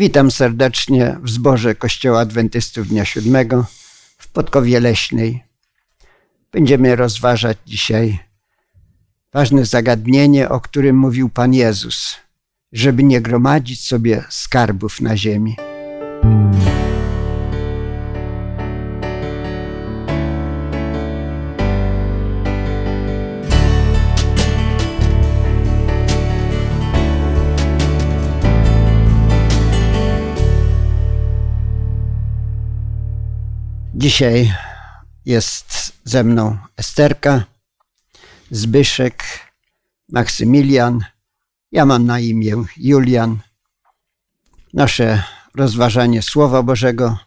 Witam serdecznie w zborze Kościoła Adwentystów Dnia Siódmego w Podkowie Leśnej. Będziemy rozważać dzisiaj ważne zagadnienie, o którym mówił Pan Jezus, żeby nie gromadzić sobie skarbów na ziemi. Dzisiaj jest ze mną Esterka, Zbyszek, Maksymilian. Ja mam na imię Julian. Nasze rozważanie Słowa Bożego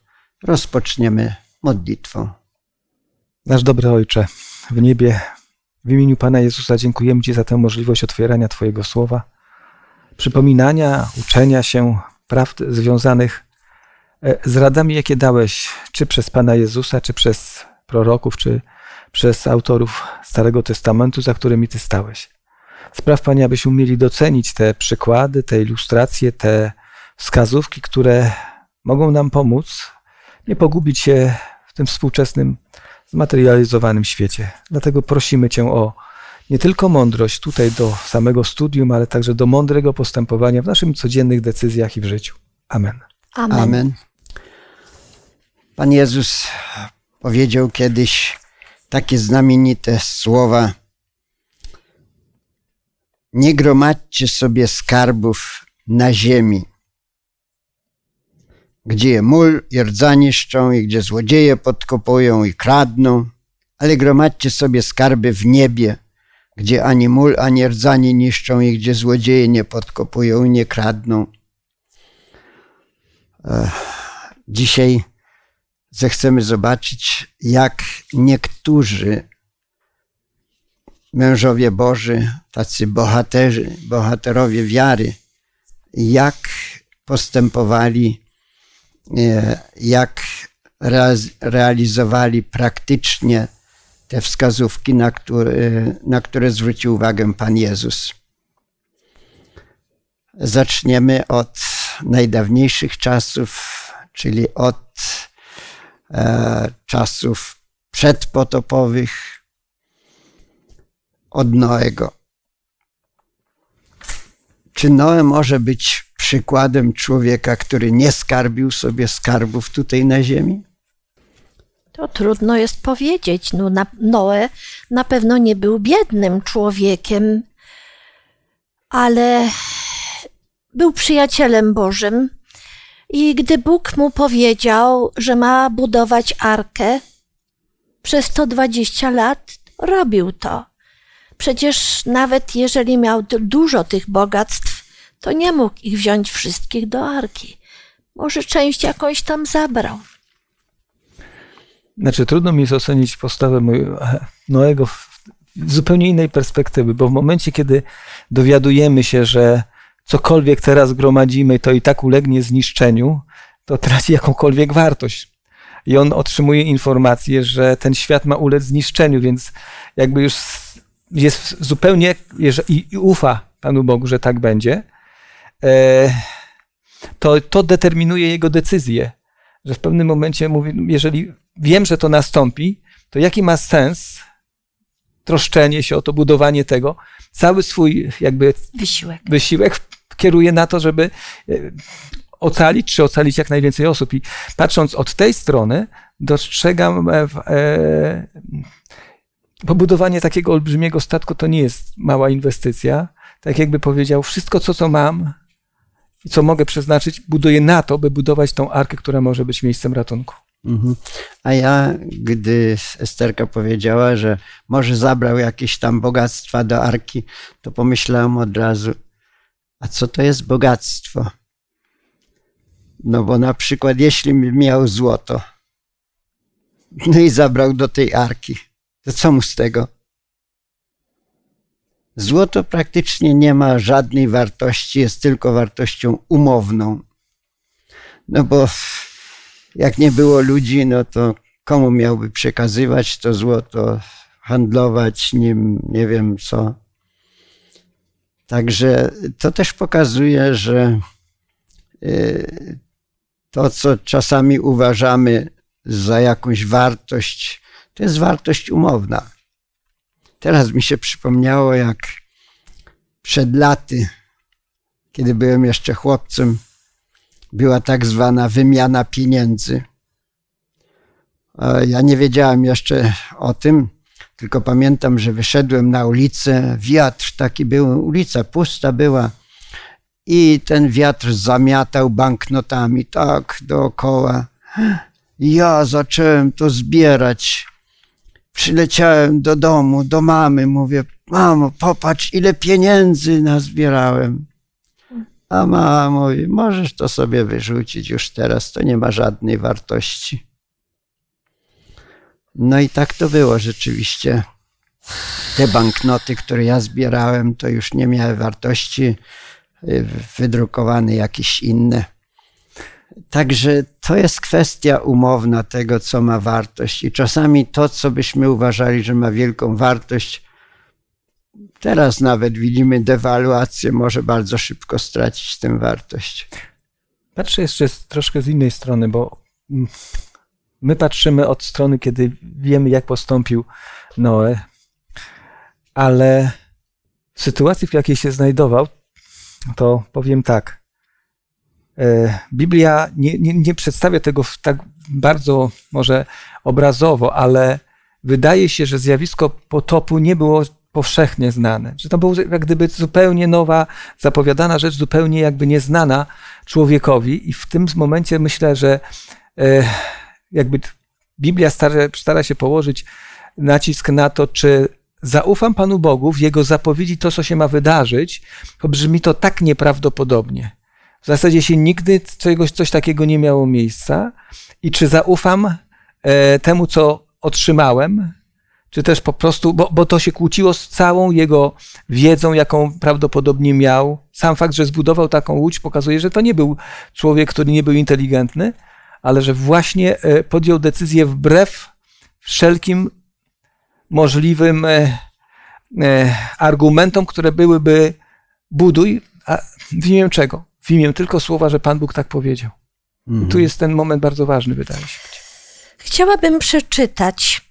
rozpoczniemy modlitwą. Nasz dobry Ojcze, w niebie, w imieniu Pana Jezusa dziękujemy Ci za tę możliwość otwierania Twojego Słowa, przypominania, uczenia się prawd związanych z radami, jakie dałeś, czy przez Pana Jezusa, czy przez proroków, czy przez autorów Starego Testamentu, za którymi Ty stałeś. Spraw, Panie, abyśmy umieli docenić te przykłady, te ilustracje, te wskazówki, które mogą nam pomóc nie pogubić się w tym współczesnym, zmaterializowanym świecie. Dlatego prosimy Cię o nie tylko mądrość tutaj do samego studium, ale także do mądrego postępowania w naszych codziennych decyzjach i w życiu. Amen. Amen. Amen. Pan Jezus powiedział kiedyś takie znamienite słowa: Nie gromadźcie sobie skarbów na ziemi, gdzie mól i rdza niszczą i gdzie złodzieje podkopują i kradną, ale gromadźcie sobie skarby w niebie, gdzie ani mól, ani rdza nie niszczą i gdzie złodzieje nie podkopują i nie kradną. Dzisiaj zechcemy zobaczyć, jak niektórzy mężowie Boży, tacy bohaterzy, bohaterowie wiary, jak postępowali, e, jak realizowali praktycznie te wskazówki, na które, na które zwrócił uwagę Pan Jezus. Zaczniemy od najdawniejszych czasów, czyli od czasów przedpotopowych od Noego. Czy Noe może być przykładem człowieka, który nie skarbił sobie skarbów tutaj na ziemi? To trudno jest powiedzieć. No, na, Noe na pewno nie był biednym człowiekiem, ale był przyjacielem Bożym i gdy Bóg mu powiedział, że ma budować arkę, przez 120 lat robił to. Przecież nawet jeżeli miał dużo tych bogactw, to nie mógł ich wziąć wszystkich do arki. Może część jakąś tam zabrał. Znaczy, trudno mi jest ocenić postawę Noego w zupełnie innej perspektywy, bo w momencie, kiedy dowiadujemy się, że cokolwiek teraz gromadzimy, to i tak ulegnie zniszczeniu, to traci jakąkolwiek wartość. I on otrzymuje informację, że ten świat ma ulec zniszczeniu, więc jakby już jest zupełnie i ufa Panu Bogu, że tak będzie, e, to, to determinuje jego decyzję, że w pewnym momencie mówi, jeżeli wiem, że to nastąpi, to jaki ma sens troszczenie się o to, budowanie tego, cały swój jakby wysiłek, wysiłek kieruje na to, żeby e, ocalić, czy ocalić jak najwięcej osób. I patrząc od tej strony, dostrzegam e, e, pobudowanie takiego olbrzymiego statku to nie jest mała inwestycja. Tak jakby powiedział, wszystko co, co mam i co mogę przeznaczyć, buduję na to, by budować tą arkę, która może być miejscem ratunku. Mhm. A ja, gdy Esterka powiedziała, że może zabrał jakieś tam bogactwa do arki, to pomyślałem od razu, a co to jest bogactwo? No bo na przykład, jeśli miał złoto, no i zabrał do tej arki, to co mu z tego? Złoto praktycznie nie ma żadnej wartości, jest tylko wartością umowną. No bo jak nie było ludzi, no to komu miałby przekazywać to złoto, handlować nim, nie wiem co. Także to też pokazuje, że y, to, co czasami uważamy za jakąś wartość, to jest wartość umowna. Teraz mi się przypomniało, jak przed laty, kiedy byłem jeszcze chłopcem, była tak zwana wymiana pieniędzy. Ja nie wiedziałem jeszcze o tym, tylko pamiętam, że wyszedłem na ulicę, wiatr taki był, ulica pusta była i ten wiatr zamiatał banknotami tak dookoła. Ja zacząłem to zbierać. Przyleciałem do domu, do mamy, mówię, mamo, popatrz, ile pieniędzy nazbierałem. A mama mówi, możesz to sobie wyrzucić już teraz, to nie ma żadnej wartości. No i tak to było rzeczywiście. Te banknoty, które ja zbierałem, to już nie miały wartości, y, wydrukowane jakieś inne. Także to jest kwestia umowna tego, co ma wartość. I czasami to, co byśmy uważali, że ma wielką wartość, teraz nawet widzimy dewaluację, może bardzo szybko stracić tę wartość. Patrzę jeszcze troszkę z innej strony, bo my patrzymy od strony, kiedy wiemy, jak postąpił Noe, ale w sytuacji, w jakiej się znajdował, to powiem tak. E, Biblia nie, nie, nie przedstawia tego tak bardzo może obrazowo, ale wydaje się, że zjawisko potopu nie było powszechnie znane. Że to było jak gdyby zupełnie nowa, zapowiadana rzecz, zupełnie jakby nieznana człowiekowi. I w tym momencie myślę, że e, jakby Biblia stara, stara się położyć nacisk na to, czy zaufam Panu Bogu w Jego zapowiedzi to, co się ma wydarzyć, to brzmi to tak nieprawdopodobnie. W zasadzie się nigdy czegoś, coś takiego nie miało miejsca. I czy zaufam e, temu, co otrzymałem, czy też po prostu, bo, bo to się kłóciło z całą jego wiedzą, jaką prawdopodobnie miał. Sam fakt, że zbudował taką łódź, pokazuje, że to nie był człowiek, który nie był inteligentny, ale że właśnie e, podjął decyzję wbrew wszelkim możliwym e, e, argumentom, które byłyby buduj, a w imię czego? W imię tylko słowa, że Pan Bóg tak powiedział. Mhm. Tu jest ten moment bardzo ważny, wydaje się. Chciałabym przeczytać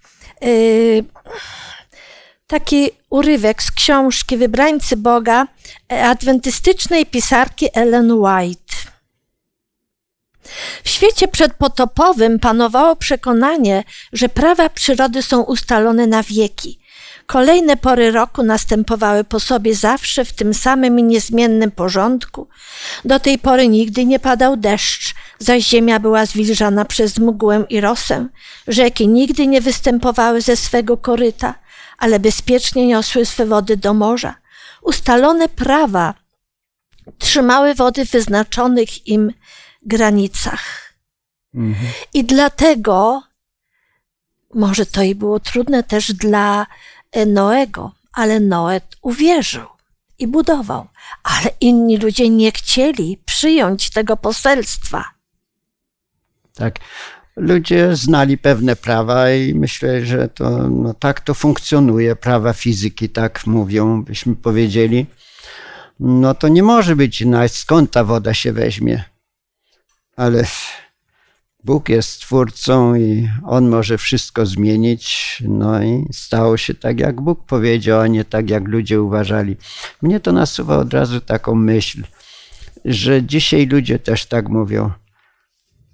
taki urywek z książki Wybrańcy Boga adwentystycznej pisarki Ellen White. W świecie przedpotopowym panowało przekonanie, że prawa przyrody są ustalone na wieki. Kolejne pory roku następowały po sobie zawsze w tym samym i niezmiennym porządku. Do tej pory nigdy nie padał deszcz, zaś ziemia była zwilżana przez mgłę i rosę. Rzeki nigdy nie występowały ze swego koryta, ale bezpiecznie niosły swe wody do morza. Ustalone prawa trzymały wody w wyznaczonych im granicach. Mhm. I dlatego, może to i było trudne też dla Noego, ale Noe uwierzył i budował, ale inni ludzie nie chcieli przyjąć tego poselstwa. Tak. Ludzie znali pewne prawa i myślę, że to no, tak to funkcjonuje. Prawa fizyki tak mówią, byśmy powiedzieli. No to nie może być, no, skąd ta woda się weźmie ale Bóg jest twórcą i On może wszystko zmienić. No i stało się tak, jak Bóg powiedział, a nie tak, jak ludzie uważali. Mnie to nasuwa od razu taką myśl, że dzisiaj ludzie też tak mówią.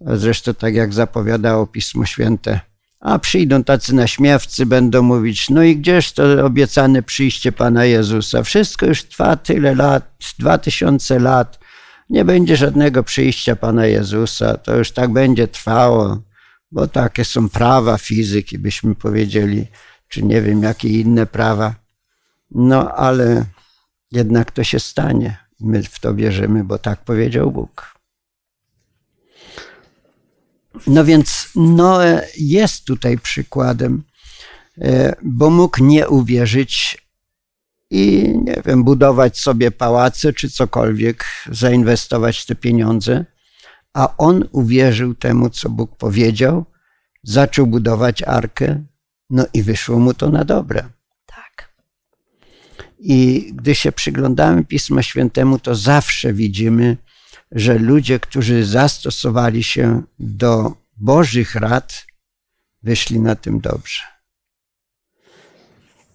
Zresztą tak jak zapowiadało Pismo Święte. A przyjdą tacy naśmiewcy, będą mówić, no i gdzież to obiecane przyjście Pana Jezusa? Wszystko już trwa tyle lat, dwa tysiące lat nie będzie żadnego przyjścia Pana Jezusa, to już tak będzie trwało, bo takie są prawa fizyki, byśmy powiedzieli, czy nie wiem, jakie inne prawa. No ale jednak to się stanie. My w to wierzymy, bo tak powiedział Bóg. No więc Noe jest tutaj przykładem, e, bo mógł nie uwierzyć i nie wiem, budować sobie pałace czy cokolwiek, zainwestować te pieniądze. A on uwierzył temu, co Bóg powiedział, zaczął budować arkę, no i wyszło mu to na dobre. Tak. I gdy się przyglądamy Pismu Świętemu, to zawsze widzimy że ludzie, którzy zastosowali się do Bożych rad, wyszli na tym dobrze.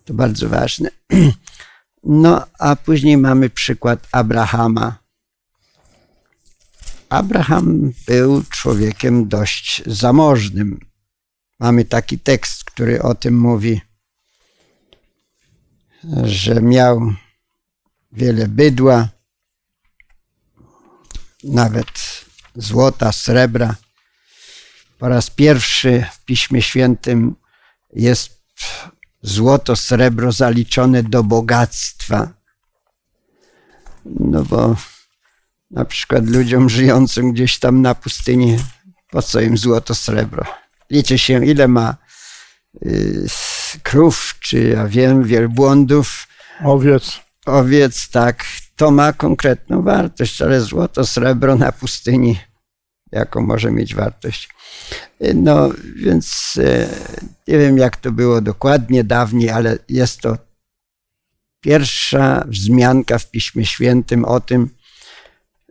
To bardzo ważne. No, a później mamy przykład Abrahama. Abraham był człowiekiem dość zamożnym. Mamy taki tekst, który o tym mówi, że miał wiele bydła, nawet złota, srebra. Po raz pierwszy w Piśmie Świętym jest złoto, srebro zaliczone do bogactwa. No bo na przykład ludziom żyjącym gdzieś tam na pustyni, po co im złoto, srebro? Liczy się, ile ma y, krów, czy ja wiem, wielbłądów. Owiec. Owiec, tak, to ma konkretną wartość, ale złoto, srebro na pustyni, jaką może mieć wartość? No więc e, nie wiem, jak to było dokładnie dawniej, ale jest to pierwsza wzmianka w Piśmie Świętym o tym,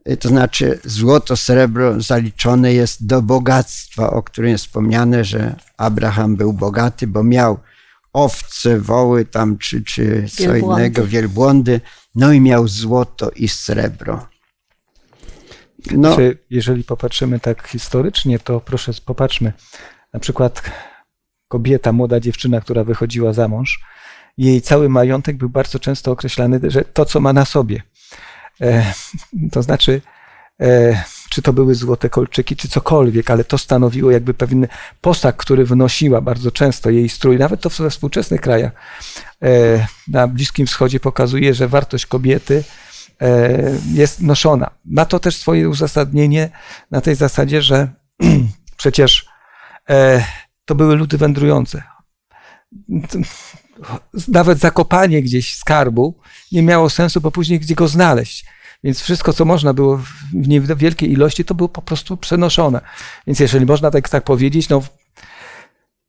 e, to znaczy złoto, srebro zaliczone jest do bogactwa, o którym jest wspomniane, że Abraham był bogaty, bo miał owce, woły tam, czy, czy co Wielbłądy. innego, wielbłądy, no i miał złoto i srebro. No, Czy jeżeli popatrzymy tak historycznie, to proszę popatrzmy. Na przykład kobieta, młoda dziewczyna, która wychodziła za mąż, jej cały majątek był bardzo często określany, że to, co ma na sobie. E, to znaczy, e, czy to były złote kolczyki, czy cokolwiek, ale to stanowiło jakby pewien posag, który wnosiła bardzo często jej strój. Nawet to we współczesnych krajach e, na Bliskim Wschodzie pokazuje, że wartość kobiety e, jest noszona. Ma to też swoje uzasadnienie na tej zasadzie, że przecież e, to były ludy wędrujące. Nawet zakopanie gdzieś skarbu nie miało sensu, bo później gdzie go znaleźć. Więc wszystko, co można było w niewielkiej ilości, to było po prostu przenoszone. Więc jeżeli można tak, tak powiedzieć, no,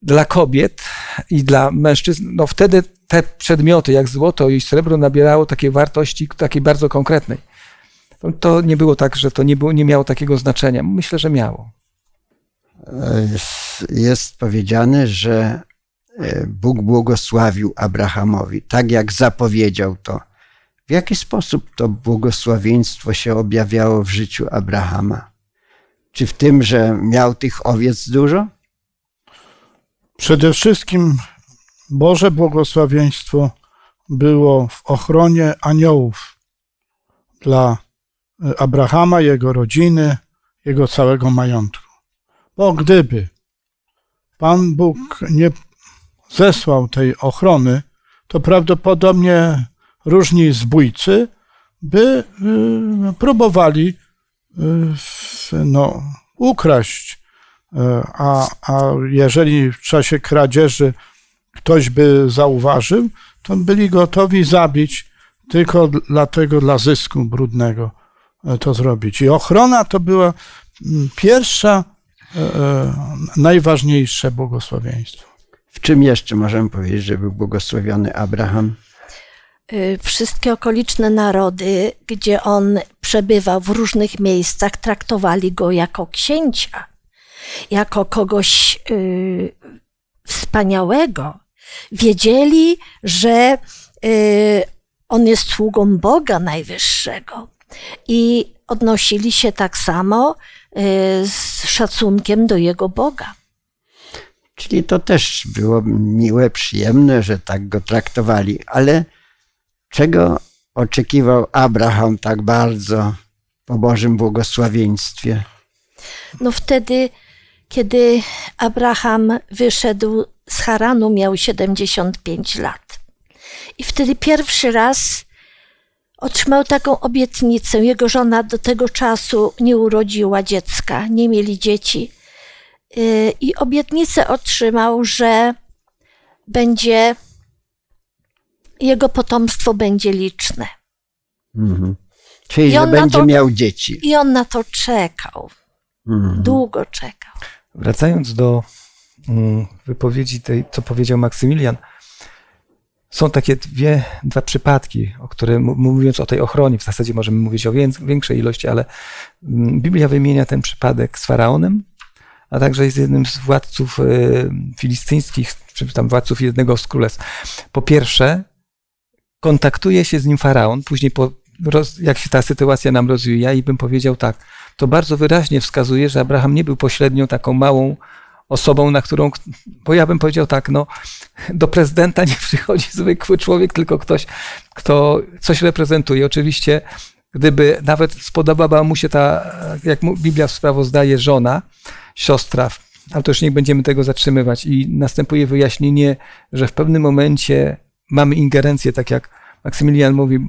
dla kobiet i dla mężczyzn, no wtedy te przedmioty, jak złoto i srebro, nabierało takiej wartości, takiej bardzo konkretnej. To, nie było tak, że to nie, było, nie miało takiego znaczenia. Myślę, że miało. Jest powiedziane, że e, Bóg błogosławił Abrahamowi, tak jak zapowiedział to. W jaki sposób to błogosławieństwo się objawiało w życiu Abrahama? Czy w tym, że miał tych owiec dużo? Przede wszystkim Boże błogosławieństwo było w ochronie aniołów dla e, Abrahama, jego rodziny, jego całego majątku. Bo gdyby Pan Bóg nie zesłał tej ochrony, to prawdopodobnie różni zbójcy by y, próbowali y, no, ukraść. Y, A, a jeżeli w czasie kradzieży ktoś by zauważył, to byli gotowi zabić tylko dlatego, dla zysku brudnego e, to zrobić. I ochrona to była mm, pierwsza, e, e, najważniejsze błogosławieństwo. W czym jeszcze możemy powiedzieć, że był błogosławiony Abraham? Y, Wszystkie okoliczne narody, gdzie on przebywał w różnych miejscach, traktowali go jako księcia, jako kogoś y, wspaniałego. Wiedzieli, że y, on jest sługą Boga Najwyższego i odnosili się tak samo y, z szacunkiem do jego Boga. Czyli to też było miłe, przyjemne, że tak go traktowali. Ale czego oczekiwał Abraham tak bardzo po Bożym błogosławieństwie? No wtedy, kiedy Abraham wyszedł z Haranu, miał 75 lat. I wtedy pierwszy raz otrzymał taką obietnicę. Jego żona do tego czasu nie urodziła dziecka, nie mieli dzieci. Yy, I obietnicę otrzymał, że będzie, jego potomstwo będzie liczne. Mhm. Czyli, I że będzie to- miał dzieci. I on na to czekał, Mhm. długo czekał. Wracając do mm, wypowiedzi tej, co powiedział Maksymilian, są takie dwie, dwa przypadki, o które mówiąc o tej ochronie, w zasadzie możemy mówić o większej ilości, ale mm, Biblia wymienia ten przypadek z faraonem, a także jest jednym z władców e, filistyńskich, czy tam władców jednego z królestw. Po pierwsze, kontaktuje się z nim faraon, później po, jak się ta sytuacja nam rozwija i bym powiedział tak, to bardzo wyraźnie wskazuje, że Abraham nie był pośrednią taką małą osobą, na którą, bo ja bym powiedział tak, no, do prezydenta nie przychodzi zwykły człowiek, tylko ktoś, kto coś reprezentuje. Oczywiście, gdyby nawet spodobała mu się ta, jak Biblia sprawozdaje, żona, siostra, ale to już nie będziemy tego zatrzymywać i następuje wyjaśnienie, że w pewnym momencie mamy ingerencję, tak jak Maksymilian mówi,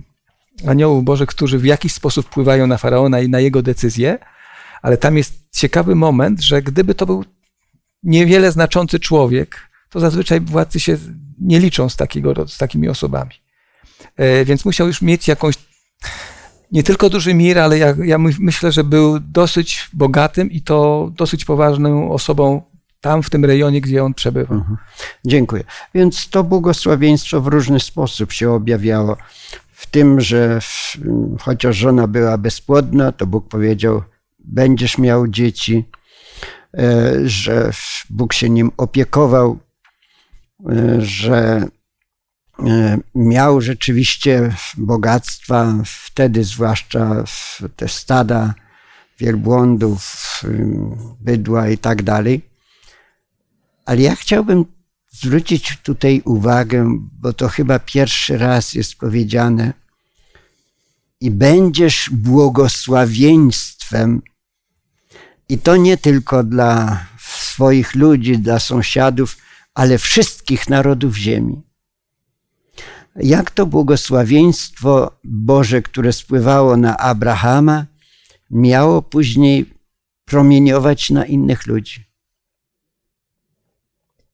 aniołów bożych, którzy w jakiś sposób wpływają na faraona i na jego decyzje, ale tam jest ciekawy moment, że gdyby to był niewiele znaczący człowiek, to zazwyczaj władcy się nie liczą z, takiego, z takimi osobami. E, więc musiał już mieć jakąś, nie tylko duży mir, ale ja, ja myślę, że był dosyć bogatym i to dosyć poważną osobą tam, w tym rejonie, gdzie on przebywał. Mhm. Dziękuję. Więc to błogosławieństwo w różny sposób się objawiało. W tym, że w, chociaż żona była bezpłodna, to Bóg powiedział: Będziesz miał dzieci. E, że Bóg się nim opiekował, e, że e, miał rzeczywiście bogactwa, wtedy zwłaszcza te stada wielbłądów, bydła i tak dalej. Ale ja chciałbym zwrócić tutaj uwagę, bo to chyba pierwszy raz jest powiedziane, i będziesz błogosławieństwem i to nie tylko dla swoich ludzi, dla sąsiadów, ale wszystkich narodów ziemi. Jak to błogosławieństwo Boże, które spływało na Abrahama, miało później promieniować na innych ludzi?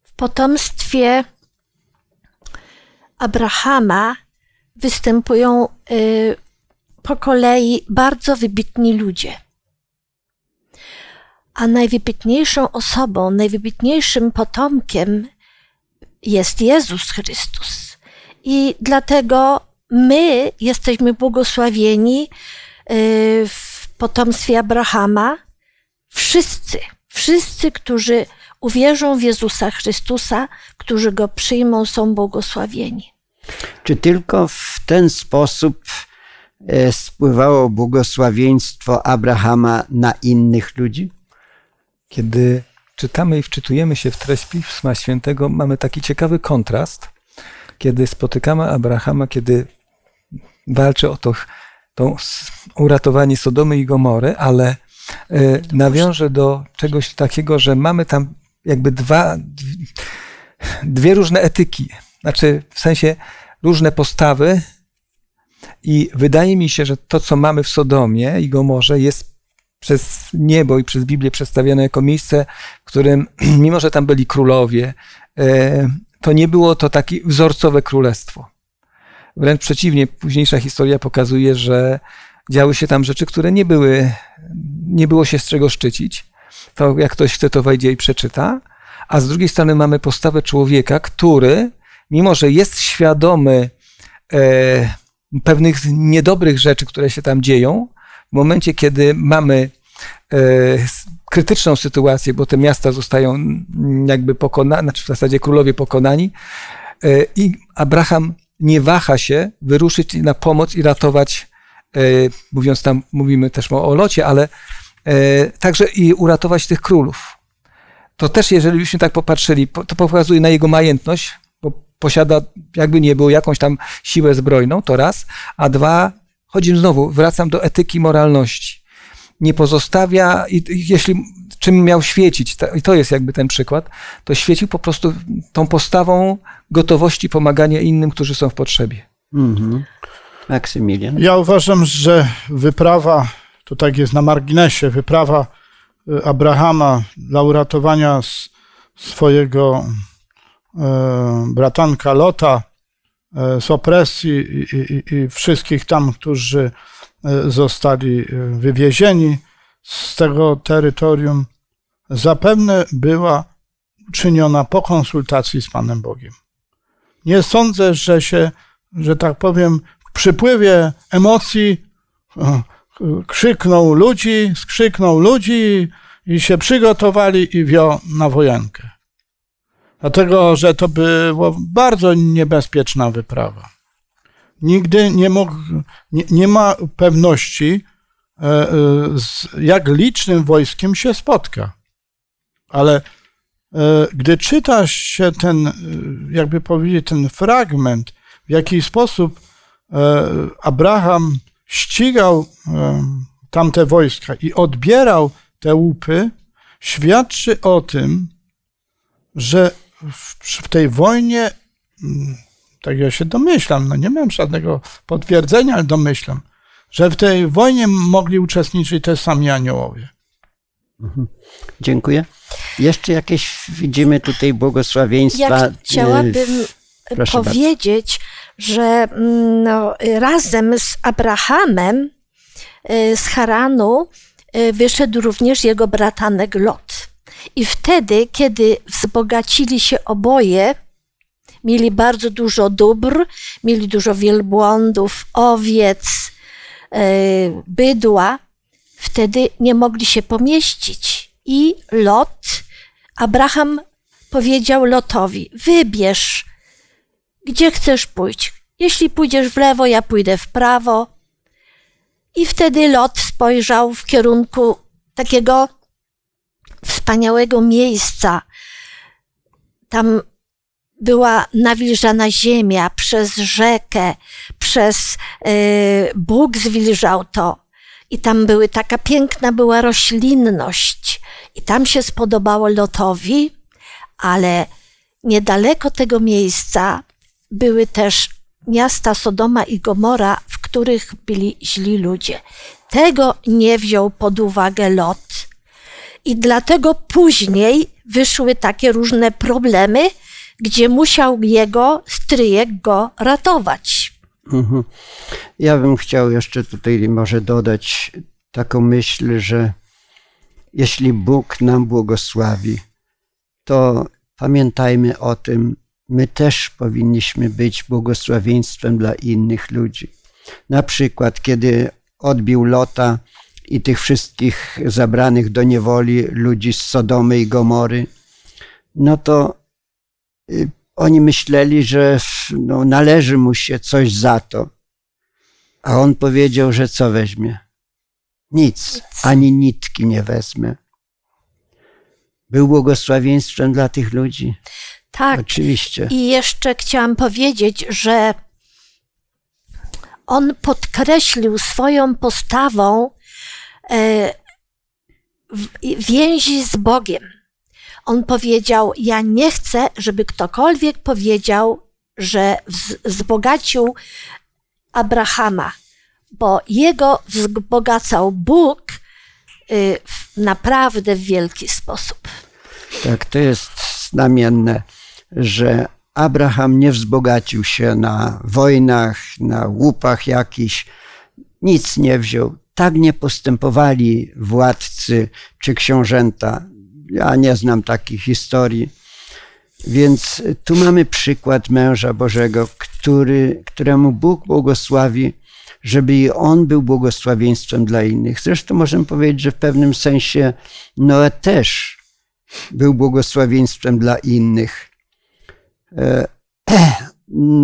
W potomstwie Abrahama występują y, po kolei bardzo wybitni ludzie a najwybitniejszą osobą, najwybitniejszym potomkiem jest Jezus Chrystus. I dlatego my jesteśmy błogosławieni y, w potomstwie Abrahama. Wszyscy, wszyscy, którzy uwierzą w Jezusa Chrystusa, którzy go przyjmą, są błogosławieni. Czy tylko w ten sposób e, spływało błogosławieństwo Abrahama na innych ludzi? Kiedy czytamy i wczytujemy się w treść Pisma Świętego, mamy taki ciekawy kontrast, kiedy spotykamy Abrahama, kiedy walczy o to, to uratowanie Sodomy i Gomory, ale y, nawiąże do czegoś takiego, że mamy tam jakby dwa, dwie różne etyki, znaczy w sensie różne postawy i wydaje mi się, że to, co mamy w Sodomie i Gomorze jest przez niebo i przez Biblię przedstawiane jako miejsce, w którym, mimo że tam byli królowie, e, to nie było to takie wzorcowe królestwo. Wręcz przeciwnie, późniejsza historia pokazuje, że działy się tam rzeczy, które nie były, nie było się z czego szczycić. To jak ktoś chce, to wejdzie i przeczyta. A z drugiej strony mamy postawę człowieka, który, mimo że jest świadomy e, pewnych niedobrych rzeczy, które się tam dzieją, w momencie, kiedy mamy e, krytyczną sytuację, bo te miasta zostają jakby pokonane, znaczy w zasadzie królowie pokonani, e, i Abraham nie waha się wyruszyć na pomoc i ratować, e, mówiąc tam, mówimy też o locie, ale także i uratować tych królów. To też, jeżeli byśmy tak popatrzyli, to pokazuje na jego majętność, bo posiada, jakby nie było, jakąś tam siłę zbrojną, to raz, a dwa, Chodzi znowu, wracam do etyki moralności. Nie pozostawia, i jeśli czym miał świecić, i to jest jakby ten przykład, to świecił po prostu tą postawą gotowości pomagania innym, którzy są w potrzebie. Mhm. Maksymilian. Ja uważam, że wyprawa, to tak jest na marginesie, wyprawa y, Abrahama dla uratowania swojego e, bratanka Lota z opresji i, i, i wszystkich tam, którzy e, zostali e, wywiezieni z tego terytorium, zapewne była czyniona po konsultacji z Panem Bogiem. nie sądzę, że się, że tak powiem, w przypływie emocji krzyknął ludzi, skrzyknął ludzi i się przygotowali i wio na wojenkę. Dlatego, że to była bardzo niebezpieczna wyprawa. Nigdy nie, mógł, nie, nie ma pewności, e, e, z jak licznym wojskiem się spotka. Ale e, gdy czytasz się ten, jakby powiedzieć, ten fragment, w jaki sposób Abraham ścigał tamte wojska i odbierał te łupy, świadczy o tym, że w, tej wojnie, mm, tak ja się domyślam, no nie mam żadnego potwierdzenia, ale domyślam, że w tej wojnie mogli uczestniczyć też sami aniołowie. Mhm. Dziękuję. Jeszcze jakieś widzimy tutaj błogosławieństwa. Ja chciałabym Proszę powiedzieć, bardzo. że mm, no, razem z Abrahamem y, z Haranu y, wyszedł również jego bratanek Lot. I wtedy, kiedy wzbogacili się oboje, mieli bardzo dużo dóbr, mieli dużo wielbłądów, owiec, e, bydła, wtedy nie mogli się pomieścić. I Lot, Abraham powiedział Lotowi: Wybierz, gdzie chcesz pójść. Jeśli pójdziesz w lewo, ja pójdę w prawo. I wtedy Lot spojrzał w kierunku takiego wspaniałego miejsca. Tam była nawilżana ziemia przez rzekę, przez yy, Bóg zwilżał to. I tam były taka piękna była roślinność. I tam się spodobało Lotowi, ale niedaleko tego miejsca były też miasta Sodoma i Gomora, w których byli źli ludzie. Tego nie wziął pod uwagę Lot. I dlatego później wyszły takie różne problemy, gdzie musiał jego stryjek go ratować. Mhm. Ja bym chciał jeszcze tutaj może dodać taką myśl, że jeśli Bóg nam błogosławi, to pamiętajmy o tym, my też powinniśmy być błogosławieństwem dla innych ludzi. Na przykład, kiedy odbił Lota i tych wszystkich zabranych do niewoli ludzi z Sodomy i Gomory, no to y, oni myśleli, że no, należy mu się coś za to. A on powiedział, że co weźmie? Nic, ani nitki nie wezmę. Był błogosławieństwem dla tych ludzi. Tak. Oczywiście. I jeszcze chciałam powiedzieć, że on podkreślił swoją postawą więzi z Bogiem. On powiedział: Ja nie chcę, żeby ktokolwiek powiedział, że wzbogacił Abrahama, bo jego wzbogacał Bóg y, naprawdę w wielki sposób. Tak, to jest znamienne, że Abraham nie wzbogacił się na wojnach, na łupach jakichś, nic nie wziął tak nie postępowali władcy czy książęta. Ja nie znam takich historii. Więc tu mamy przykład męża Bożego, który, któremu Bóg błogosławi, żeby i on był błogosławieństwem dla innych. Zresztą możemy powiedzieć, że w pewnym sensie Noe też był błogosławieństwem dla innych. E,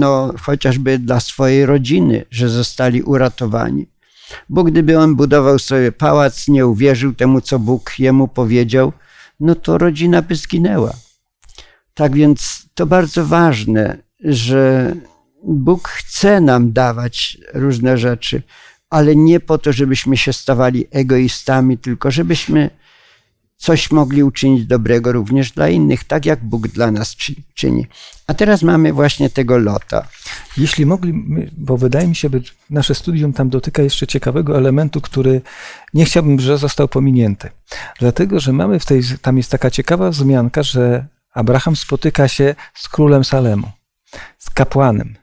no, chociażby dla swojej rodziny, że zostali uratowani. Bo gdyby on budował sobie pałac, nie uwierzył temu, co Bóg jemu powiedział, no to rodzina by zginęła. Tak więc to bardzo ważne, że Bóg chce nam dawać różne rzeczy, ale nie po to, żebyśmy się stawali egoistami, tylko żebyśmy coś mogli uczynić dobrego również dla innych, tak jak Bóg dla nas czyni. A teraz mamy właśnie tego lota. Jeśli mogli, bo wydaje mi się, że nasze studium tam dotyka jeszcze ciekawego elementu, który nie chciałbym, że został pominięty. Dlatego, że mamy w tej, tam jest taka ciekawa wzmianka, że Abraham spotyka się z królem Salemu, z kapłanem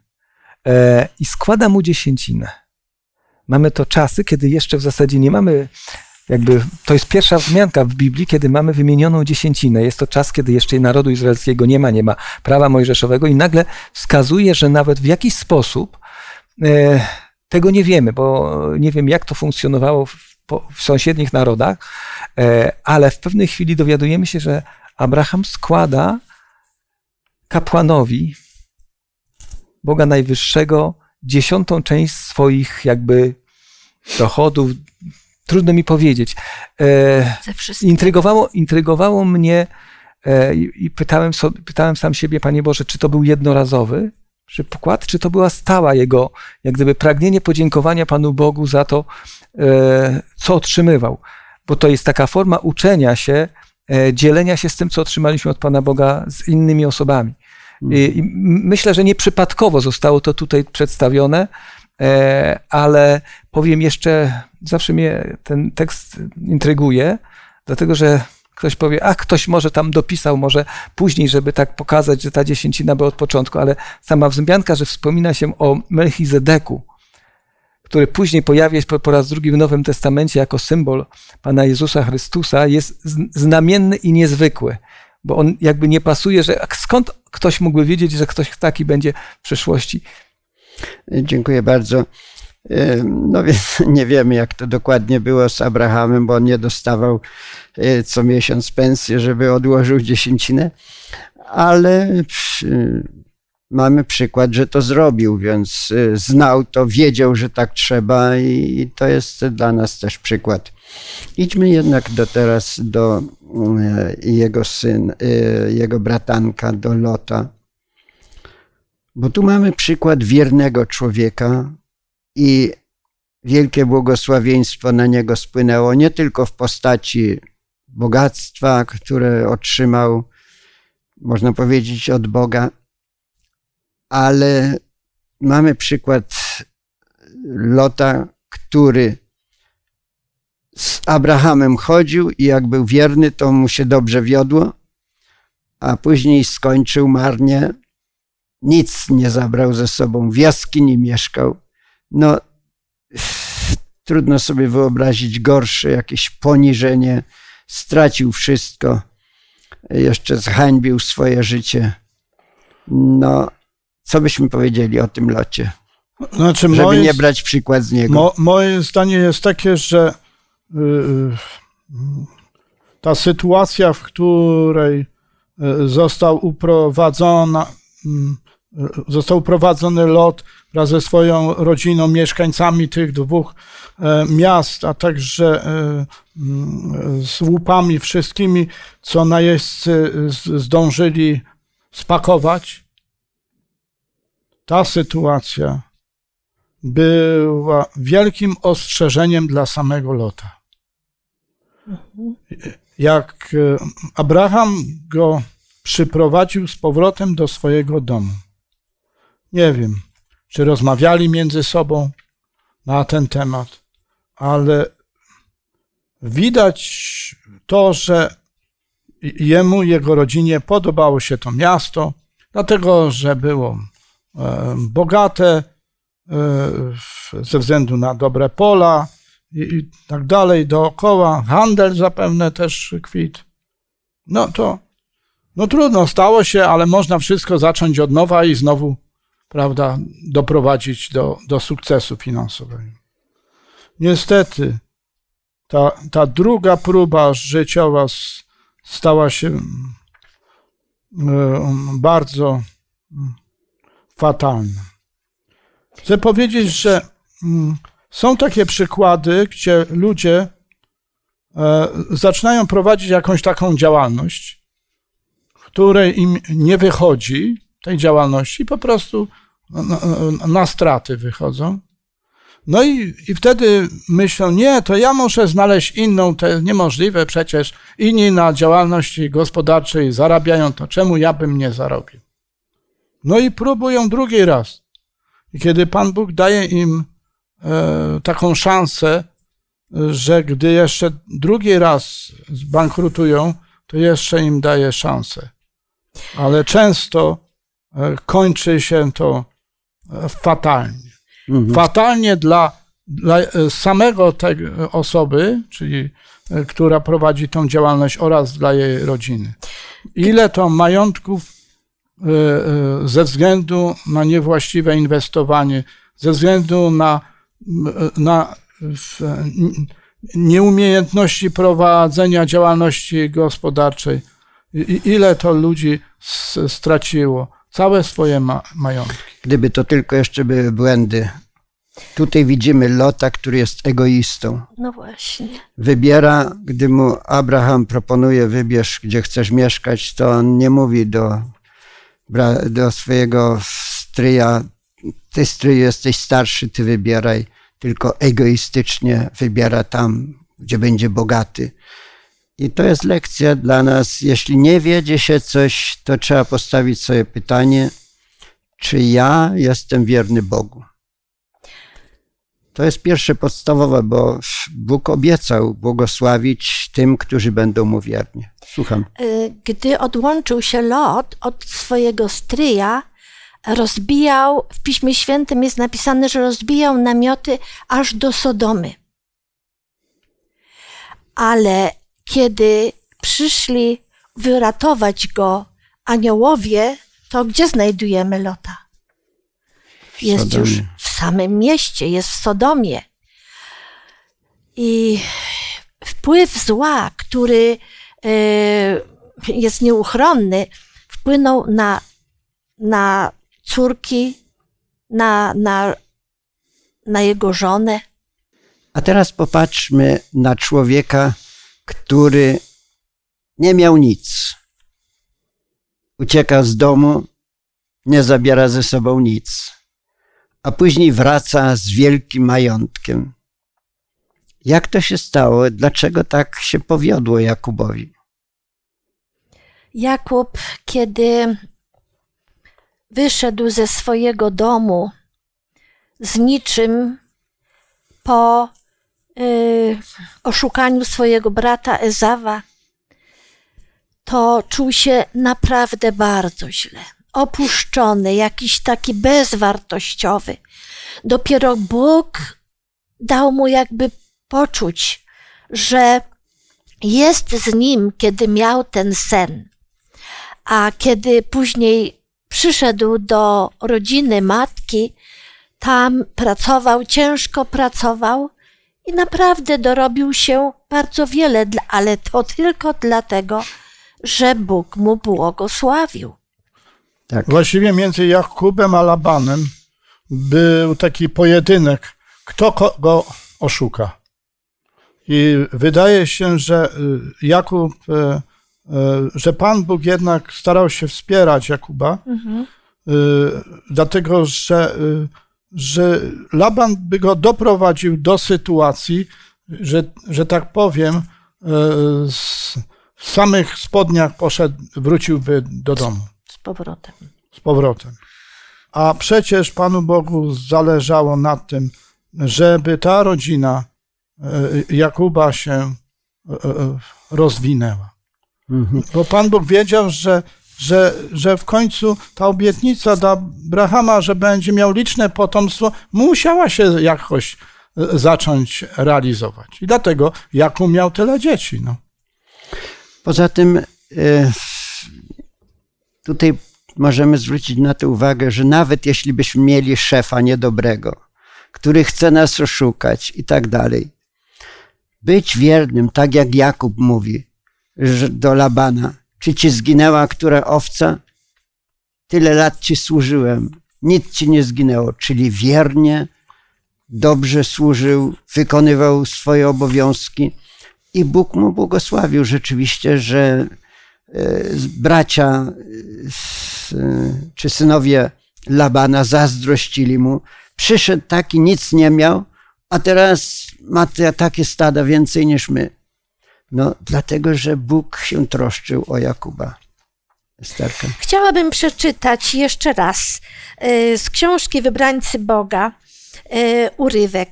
e, i składa mu dziesięcinę. Mamy to czasy, kiedy jeszcze w zasadzie nie mamy jakby to jest pierwsza wzmianka w Biblii, kiedy mamy wymienioną dziesięcinę. Jest to czas, kiedy jeszcze narodu izraelskiego nie ma, nie ma prawa mojżeszowego i nagle wskazuje, że nawet w jakiś sposób e, tego nie wiemy, bo nie wiem, jak to funkcjonowało w, w sąsiednich narodach, e, ale w pewnej chwili dowiadujemy się, że Abraham składa kapłanowi Boga Najwyższego dziesiątą część swoich jakby dochodów, trudno mi powiedzieć. E, intrygowało, intrygowało mnie e, i pytałem, sobie, pytałem sam siebie, Panie Boże, czy to był jednorazowy przykład, czy to była stała jego, jak gdyby pragnienie podziękowania Panu Bogu za to, e, co otrzymywał. Bo to jest taka forma uczenia się, dzielenia się z tym, co otrzymaliśmy od Pana Boga z innymi osobami. I myślę, że nieprzypadkowo zostało to tutaj przedstawione, ale powiem jeszcze zawsze mnie ten tekst intryguje, dlatego że ktoś powie, a ktoś może tam dopisał, może później, żeby tak pokazać, że ta dziesięcina była od początku, ale sama wzmianka, że wspomina się o Melchizedeku, który później pojawia się po raz drugi w Nowym Testamencie jako symbol Pana Jezusa Chrystusa, jest znamienny i niezwykły, bo on jakby nie pasuje, że skąd ktoś mógłby wiedzieć, że ktoś taki będzie w przyszłości. Dziękuję bardzo. No więc nie wiemy, jak to dokładnie było z Abrahamem, bo on nie dostawał e, co miesiąc pensji, żeby odłożył dziesięcinę, ale mamy przykład, że to zrobił, więc e, znał to, wiedział, że tak trzeba i to jest dla nas też przykład. Idźmy jednak do teraz do e, jego syn, jego bratanka, do Lota. Bo tu mamy przykład wiernego człowieka, i wielkie błogosławieństwo na niego spłynęło nie tylko w postaci bogactwa, które otrzymał, można powiedzieć, od Boga, ale mamy przykład Lota, który z Abrahamem chodził i jak był wierny, to mu się dobrze wiodło, a później skończył marnie. Nic nie zabrał ze sobą, w jaskini mieszkał, no trudno sobie wyobrazić gorsze jakieś poniżenie. Stracił wszystko, jeszcze zhańbił swoje życie. No, co byśmy powiedzieli o tym locie? Znaczy, Żeby moje, nie brać przykład z niego. Mo, moje zdanie jest takie, że yy, ta sytuacja, w której y, został uprowadzona, yy, został uprowadzony lot wraz ze swoją rodziną, mieszkańcami tych dwóch e, miast, a także e, mm, z łupami wszystkimi, co najeźdźcy zdążyli spakować. Ta sytuacja była wielkim ostrzeżeniem dla samego Lota. Jak e, Abraham go przyprowadził z powrotem do swojego domu. Nie wiem, czy rozmawiali między sobą na ten temat, ale widać to, że jemu, jego rodzinie podobało się to miasto, dlatego że było e, bogate e, ze względu na dobre pola i tak dalej dookoła. Handel zapewne też kwit. No to no trudno, stało się, ale można wszystko zacząć od nowa i znowu prawda, doprowadzić do, do sukcesu finansowego. Niestety, ta, ta druga próba życiowa stała się mm, bardzo mm, fatalna. Chcę powiedzieć, że mm, są takie przykłady, gdzie ludzie e, zaczynają prowadzić jakąś taką działalność, której im nie wychodzi tej działalności, po prostu na, straty wychodzą. No i, i wtedy myślą, nie, to ja muszę znaleźć inną, to jest niemożliwe przecież. Inni na działalności gospodarczej zarabiają, to czemu ja bym nie zarobił? No i próbują drugi raz. I kiedy Pan Bóg daje im e, taką szansę, że gdy jeszcze drugi raz zbankrutują, to jeszcze im daje szansę. Ale często e, kończy się to fatalnie. Mhm. Fatalnie dla dla e, samego tej osoby, czyli e, która prowadzi tą działalność oraz dla jej rodziny. Ile to majątków e, ze względu na niewłaściwe inwestowanie, ze względu na, na nieumiejętności prowadzenia działalności gospodarczej, ile to ludzi straciło, całe swoje ma, majątki. Gdyby to tylko jeszcze były błędy. Tutaj widzimy Lota, który jest egoistą. No właśnie. Wybiera, gdy mu Abraham proponuje, wybierz, gdzie chcesz mieszkać, to on nie mówi do, do swojego stryja, ty stryju jesteś starszy, ty wybieraj, tylko egoistycznie wybiera tam, gdzie będzie bogaty. I to jest lekcja dla nas. Jeśli nie wiedzie się coś, to trzeba postawić sobie pytanie, czy ja jestem wierny Bogu. To jest pierwsze podstawowe, bo Bóg obiecał błogosławić tym, którzy będą mu wierni. Słucham. Y, Gdy odłączył się Lot od swojego stryja, rozbijał, w Piśmie Świętym jest napisane, że rozbijał namioty aż do Sodomy. Ale kiedy przyszli wyratować go aniołowie, to gdzie znajdujemy Lota? Jest Sodomie. już w samym mieście, jest w Sodomie. I wpływ zła, który e, jest nieuchronny, wpłynął na, na córki, na, na, na jego żonę. A teraz popatrzmy na człowieka, który nie miał nic. Ucieka z domu, nie zabiera ze sobą nic, a później wraca z wielkim majątkiem. Jak to się stało? Dlaczego tak się powiodło Jakubowi? Jakub, kiedy wyszedł ze swojego domu z niczym po oszukaniu swojego brata Ezawa, to czuł się naprawdę bardzo źle. Opuszczony, jakiś taki bezwartościowy. Dopiero Bóg dał mu jakby poczuć, że jest z nim, kiedy miał ten sen. A kiedy później przyszedł do rodziny matki, tam pracował, ciężko pracował i naprawdę dorobił się bardzo wiele, ale to tylko dlatego, że Bóg mu błogosławił. Tak. Właściwie między Jakubem a Labanem był taki pojedynek, kto kogo oszuka. I wydaje się, że y, Jakub, y, y, że Pan Bóg jednak starał się wspierać Jakuba, y, dlatego że, że Laban by go doprowadził do sytuacji, że, że tak powiem, y, z, w samych spodniach poszedł, wróciłby do domu Z powrotem. z powrotem. A przecież Panu Bogu zależało na tym, żeby ta rodzina e, Jakuba się e, e, rozwinęła. Mhm. Bo Pan Bóg wiedział, że, że, że w końcu ta obietnica dla Abrahama, że będzie miał liczne potomstwo, musiała się jakoś e, zacząć realizować. I dlatego Jakub miał tyle dzieci. No. Poza tym e, tutaj możemy zwrócić na to uwagę, że nawet jeśli byśmy mieli szefa niedobrego, który chce nas oszukać i tak dalej, być wiernym, tak jak Jakub mówi do Labana, czy ci zginęła która owca? Tyle lat ci służyłem, nic ci nie zginęło, czyli wiernie, dobrze służył, wykonywał swoje obowiązki i Bóg mu błogosławił rzeczywiście, że e, bracia e, e, czy synowie Labana zazdrościli mu. Przyszedł taki, nic nie miał, a teraz ma takie stada więcej niż my. No, dlatego, że Bóg się troszczył o Jakuba. Starka. Chciałabym przeczytać jeszcze raz y, z książki Wybrańcy Boga y, urywek.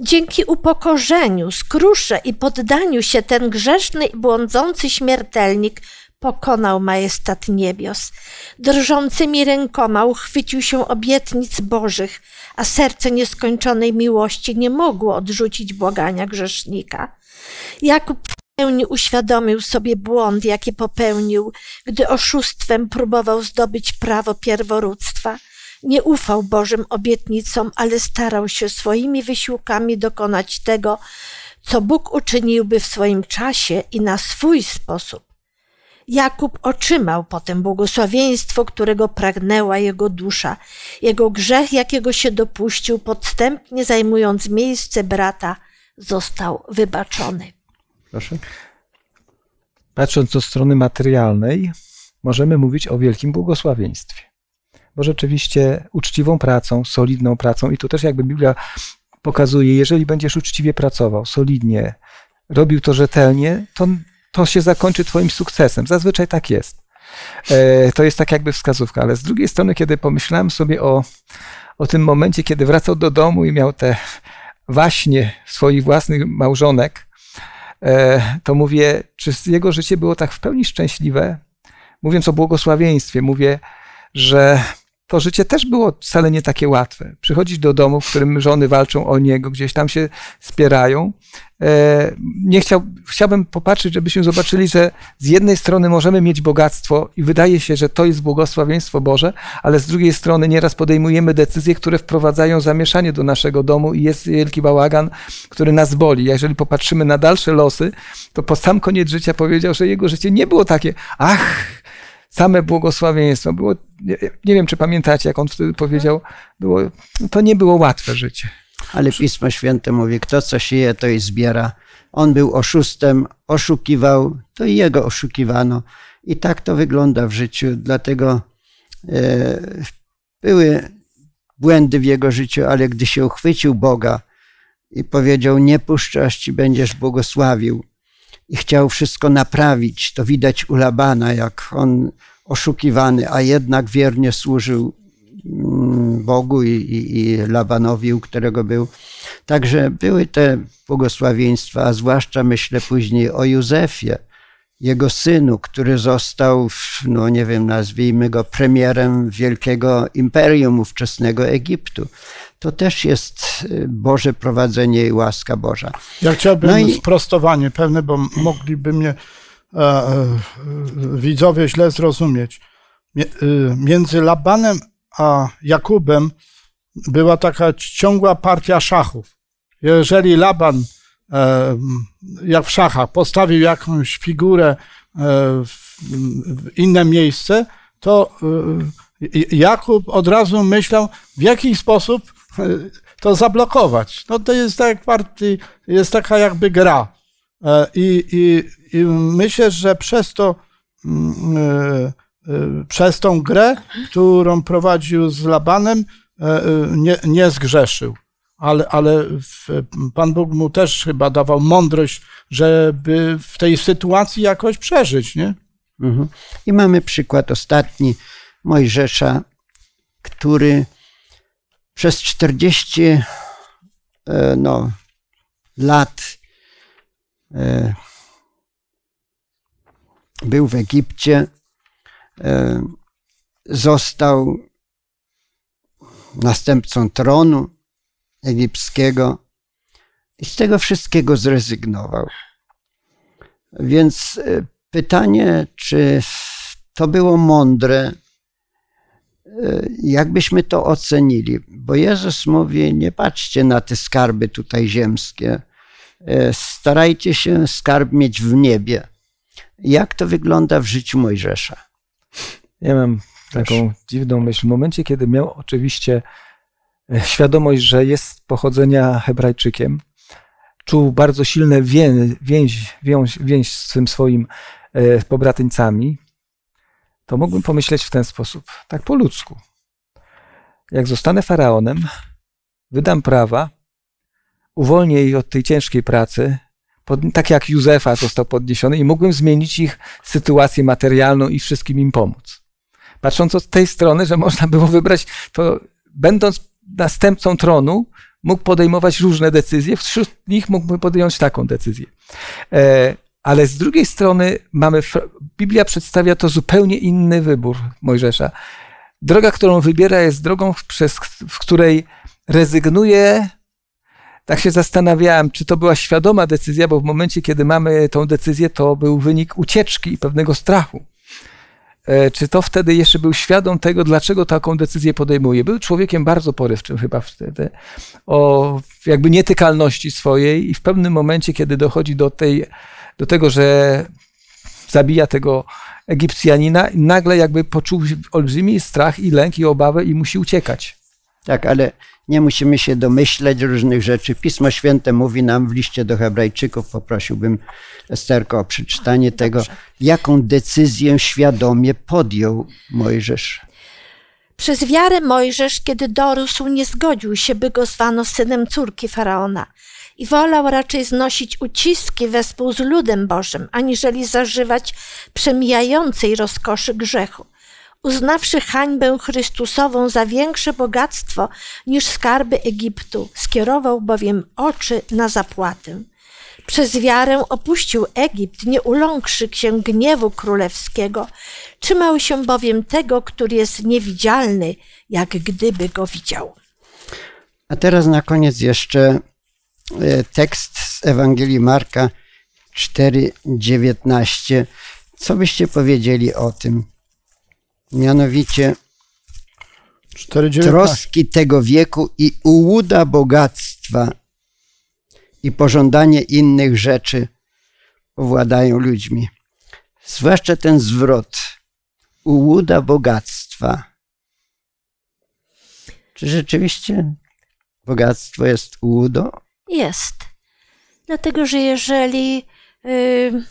Dzięki upokorzeniu, skrusze i poddaniu się ten grzeszny i błądzący śmiertelnik pokonał majestat niebios. Drżącymi rękoma uchwycił się obietnic bożych, a serce nieskończonej miłości nie mogło odrzucić błagania grzesznika. Jakub pełni uświadomił sobie błąd, jaki popełnił, gdy oszustwem próbował zdobyć prawo pierworództwa. Nie ufał Bożym obietnicom, ale starał się swoimi wysiłkami dokonać tego, co Bóg uczyniłby w swoim czasie i na swój sposób. Jakub otrzymał potem błogosławieństwo, którego pragnęła jego dusza. Jego grzech, jakiego się dopuścił, podstępnie zajmując miejsce brata, został wybaczony. Proszę. Patrząc od strony materialnej, możemy mówić o wielkim błogosławieństwie. Bo rzeczywiście uczciwą pracą, solidną pracą, i tu też jakby Biblia pokazuje, jeżeli będziesz uczciwie pracował, solidnie, robił to rzetelnie, to, to się zakończy Twoim sukcesem. Zazwyczaj tak jest. E, to jest tak jakby wskazówka, ale z drugiej strony, kiedy pomyślałem sobie o, o tym momencie, kiedy wracał do domu i miał te waśnie swoich własnych małżonek, to mówię, czy jego życie było tak w pełni szczęśliwe? Mówiąc o błogosławieństwie, mówię, że to życie też było wcale nie takie łatwe. Przychodzić do domu, w którym żony walczą o niego, gdzieś tam się spierają. E, nie chciał, chciałbym popatrzeć, żebyśmy zobaczyli, że z jednej strony możemy mieć bogactwo i wydaje się, że to jest błogosławieństwo Boże, ale z drugiej strony nieraz podejmujemy decyzje, które wprowadzają zamieszanie do naszego domu i jest wielki bałagan, który nas boli. Jeżeli popatrzymy na dalsze losy, to po sam koniec życia powiedział, że jego życie nie było takie, ach, same błogosławieństwo. Było, nie, nie, wiem, czy pamiętacie, jak on wtedy powiedział, było, to nie było łatwe życie. Ale Pismo Święte mówi, kto co sieje, to i zbiera. On był oszustem, oszukiwał, to i jego oszukiwano. I tak to wygląda w życiu. Dlatego e, były błędy w jego życiu, ale gdy się uchwycił Boga i powiedział, nie puszczasz ci, będziesz błogosławił, i chciał wszystko naprawić. To widać u Labana, jak on oszukiwany, a jednak wiernie służył mm, Bogu i, i, i Labanowi, u którego był. Także były te błogosławieństwa, a zwłaszcza myślę później o Józefie, jego synu, który został, no nie wiem, nazwijmy go premierem wielkiego imperium ówczesnego Egiptu to też jest y, Boże prowadzenie i łaska Boża. Ja chciałbym no i... sprostowanie pewne, bo mogliby mnie widzowie źle zrozumieć. Y, między Labanem a Jakubem była taka ciągła partia szachów. Jeżeli Laban, e, jak w szachach, postawił jakąś figurę e, w, inne miejsce, to e, Jakub od razu myślał, w jaki sposób to zablokować. No to jest tak jest taka jakby gra. E, I, i, I myślę, że przez to, mm, e, e, przez tą grę, którą prowadził z Labanem, nie, nie zgrzeszył. Ale, ale Pan Bóg mu też chyba dawał mądrość, żeby w tej sytuacji jakoś przeżyć, nie? Mhm. I mamy przykład ostatni Mojżesza, który przez 40 e, no, lat był w Egipcie, e, został następcą tronu egipskiego i z tego wszystkiego zrezygnował. Więc pytanie, czy to było mądre, jakbyśmy to ocenili? Bo Jezus mówi: Nie patrzcie na te skarby tutaj ziemskie, e, starajcie się skarb mieć w niebie. Jak to wygląda w życiu Mojżesza? Ja mam taką dziwną myśl. W momencie, kiedy miał oczywiście e, świadomość, że jest pochodzenia Hebrajczykiem, czuł bardzo silne więź, więź, więź, więź z tym swoim e, pobratyńcami, to mógłbym pomyśleć w ten sposób, tak po ludzku. Jak zostanę faraonem, wydam prawa, uwolnię ich od tej ciężkiej pracy, pod, tak jak Józefa został podniesiony, i mógłbym zmienić ich sytuację materialną i wszystkim im pomóc. Patrząc od tej strony, że można było wybrać, to będąc następcą tronu, mógł podejmować różne decyzje, wśród nich mógłby podjąć taką decyzję. E, Ale z drugiej strony mamy, Biblia przedstawia to zupełnie inny wybór Mojżesza. Droga, którą wybiera, jest drogą, przez, w której rezygnuje. Tak się zastanawiałem, czy to była świadoma decyzja, bo w momencie, kiedy mamy tą decyzję, to był wynik ucieczki i pewnego strachu. E, czy to wtedy jeszcze był świadom tego, dlaczego taką decyzję podejmuje? Był człowiekiem bardzo porywczym chyba wtedy, o jakby nietykalności swojej i w pewnym momencie, kiedy dochodzi do, tej, do tego, że zabija tego Egipcjanina, nagle jakby poczuł olbrzymi strach i lęk i obawę i musi uciekać. Tak, ale nie musimy się domyśleć różnych rzeczy. Pismo Święte mówi nam w liście do Hebrajczyków, poprosiłbym Esterko o przeczytanie tego, Dobrze. jaką decyzję świadomie podjął Mojżesz. Przez wiarę Mojżesz, kiedy dorósł, nie zgodził się, by go zwano synem córki faraona i wolał raczej znosić uciski wespół z ludem Bożym, aniżeli zażywać przemijającej rozkoszy grzechu uznawszy hańbę Chrystusową za większe bogactwo niż skarby Egiptu, skierował bowiem oczy na zapłatę. Przez wiarę opuścił Egipt, nie uląkszy się gniewu królewskiego, trzymał się bowiem tego, który jest niewidzialny, jak gdyby go widział. A teraz na koniec jeszcze e, tekst z Ewangelii Marka 4:19. Co byście powiedzieli o tym? Mianowicie 4, troski tego wieku i ułuda bogactwa i pożądanie innych rzeczy powładają ludźmi. Zwłaszcza ten zwrot ułuda bogactwa. Czy rzeczywiście bogactwo jest ułudą? Jest. Dlatego, że jeżeli yy,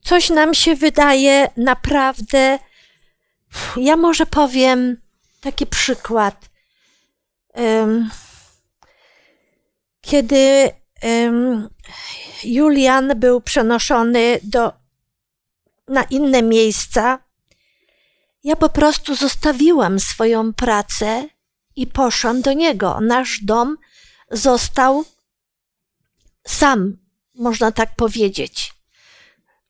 coś nam się wydaje naprawdę ja może powiem taki przykład. Kiedy Julian był przenoszony do, na inne miejsca, ja po prostu zostawiłam swoją pracę i poszłam do niego. Nasz dom został sam, można tak powiedzieć.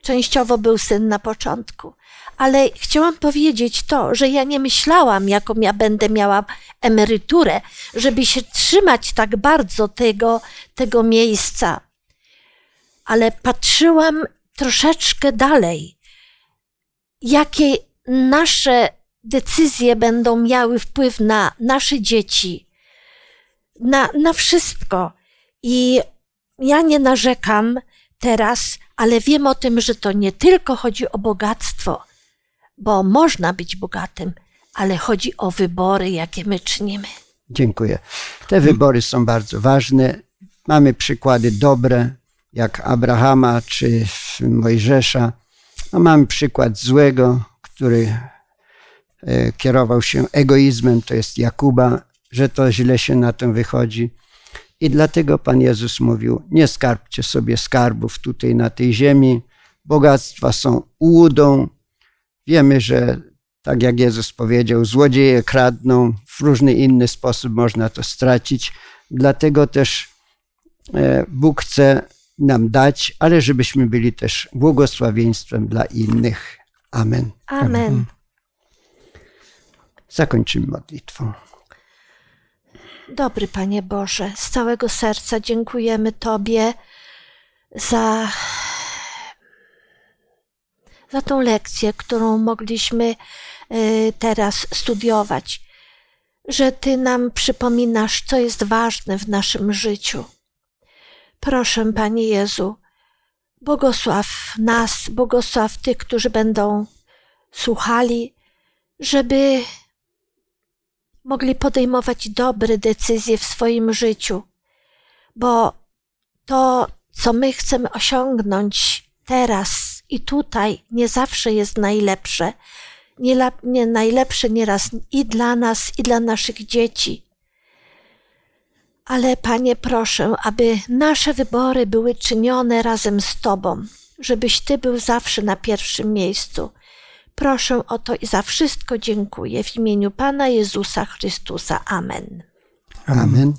Częściowo był syn na początku ale chciałam powiedzieć to, że ja nie myślałam, jaką ja będę miała emeryturę, żeby się trzymać tak bardzo tego, tego miejsca. Ale patrzyłam troszeczkę dalej, jakie nasze decyzje będą miały wpływ na nasze dzieci, na, na wszystko. I ja nie narzekam teraz, ale wiem o tym, że to nie tylko chodzi o bogactwo, bo można być bogatym, ale chodzi o wybory, jakie my czynimy. Dziękuję. Te wybory są bardzo ważne. Mamy przykłady dobre, jak Abrahama czy Mojżesza. No, mamy przykład złego, który e, kierował się egoizmem, to jest Jakuba, że to źle się na tym wychodzi. I dlatego Pan Jezus mówił: Nie skarbcie sobie skarbów tutaj na tej ziemi. Bogactwa są ułudą, Wiemy, że tak jak Jezus powiedział, złodzieje kradną, w różny inny sposób można to stracić. Dlatego też e, Bóg chce nam dać, ale żebyśmy byli też błogosławieństwem dla innych. Amen. Amen. Zakończymy modlitwą. Dobry Panie Boże, z całego serca dziękujemy Tobie za za tą lekcję, którą mogliśmy e, teraz studiować, że Ty nam przypominasz, co jest ważne w naszym życiu. Proszę, Panie Jezu, błogosław nas, błogosław tych, którzy będą słuchali, żeby mogli podejmować dobre decyzje w swoim życiu, bo to, co my chcemy osiągnąć teraz, i tutaj nie zawsze jest najlepsze. Nie, nie najlepsze nieraz i dla nas, i dla naszych dzieci. Ale Panie, proszę, aby nasze wybory były czynione razem z Tobą, żebyś Ty był zawsze na pierwszym miejscu. Proszę o to i za wszystko dziękuję w imieniu Pana Jezusa Chrystusa. Amen. Amen.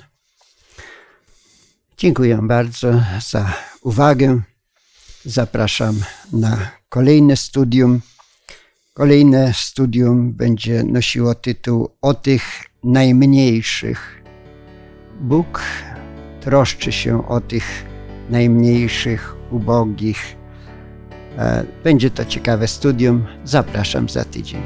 Dziękuję bardzo za uwagę. Zapraszam na kolejne studium. Kolejne studium będzie nosiło tytuł O tych najmniejszych. Bóg troszczy się o tych najmniejszych, ubogich. E, będzie to ciekawe studium. Zapraszam za tydzień.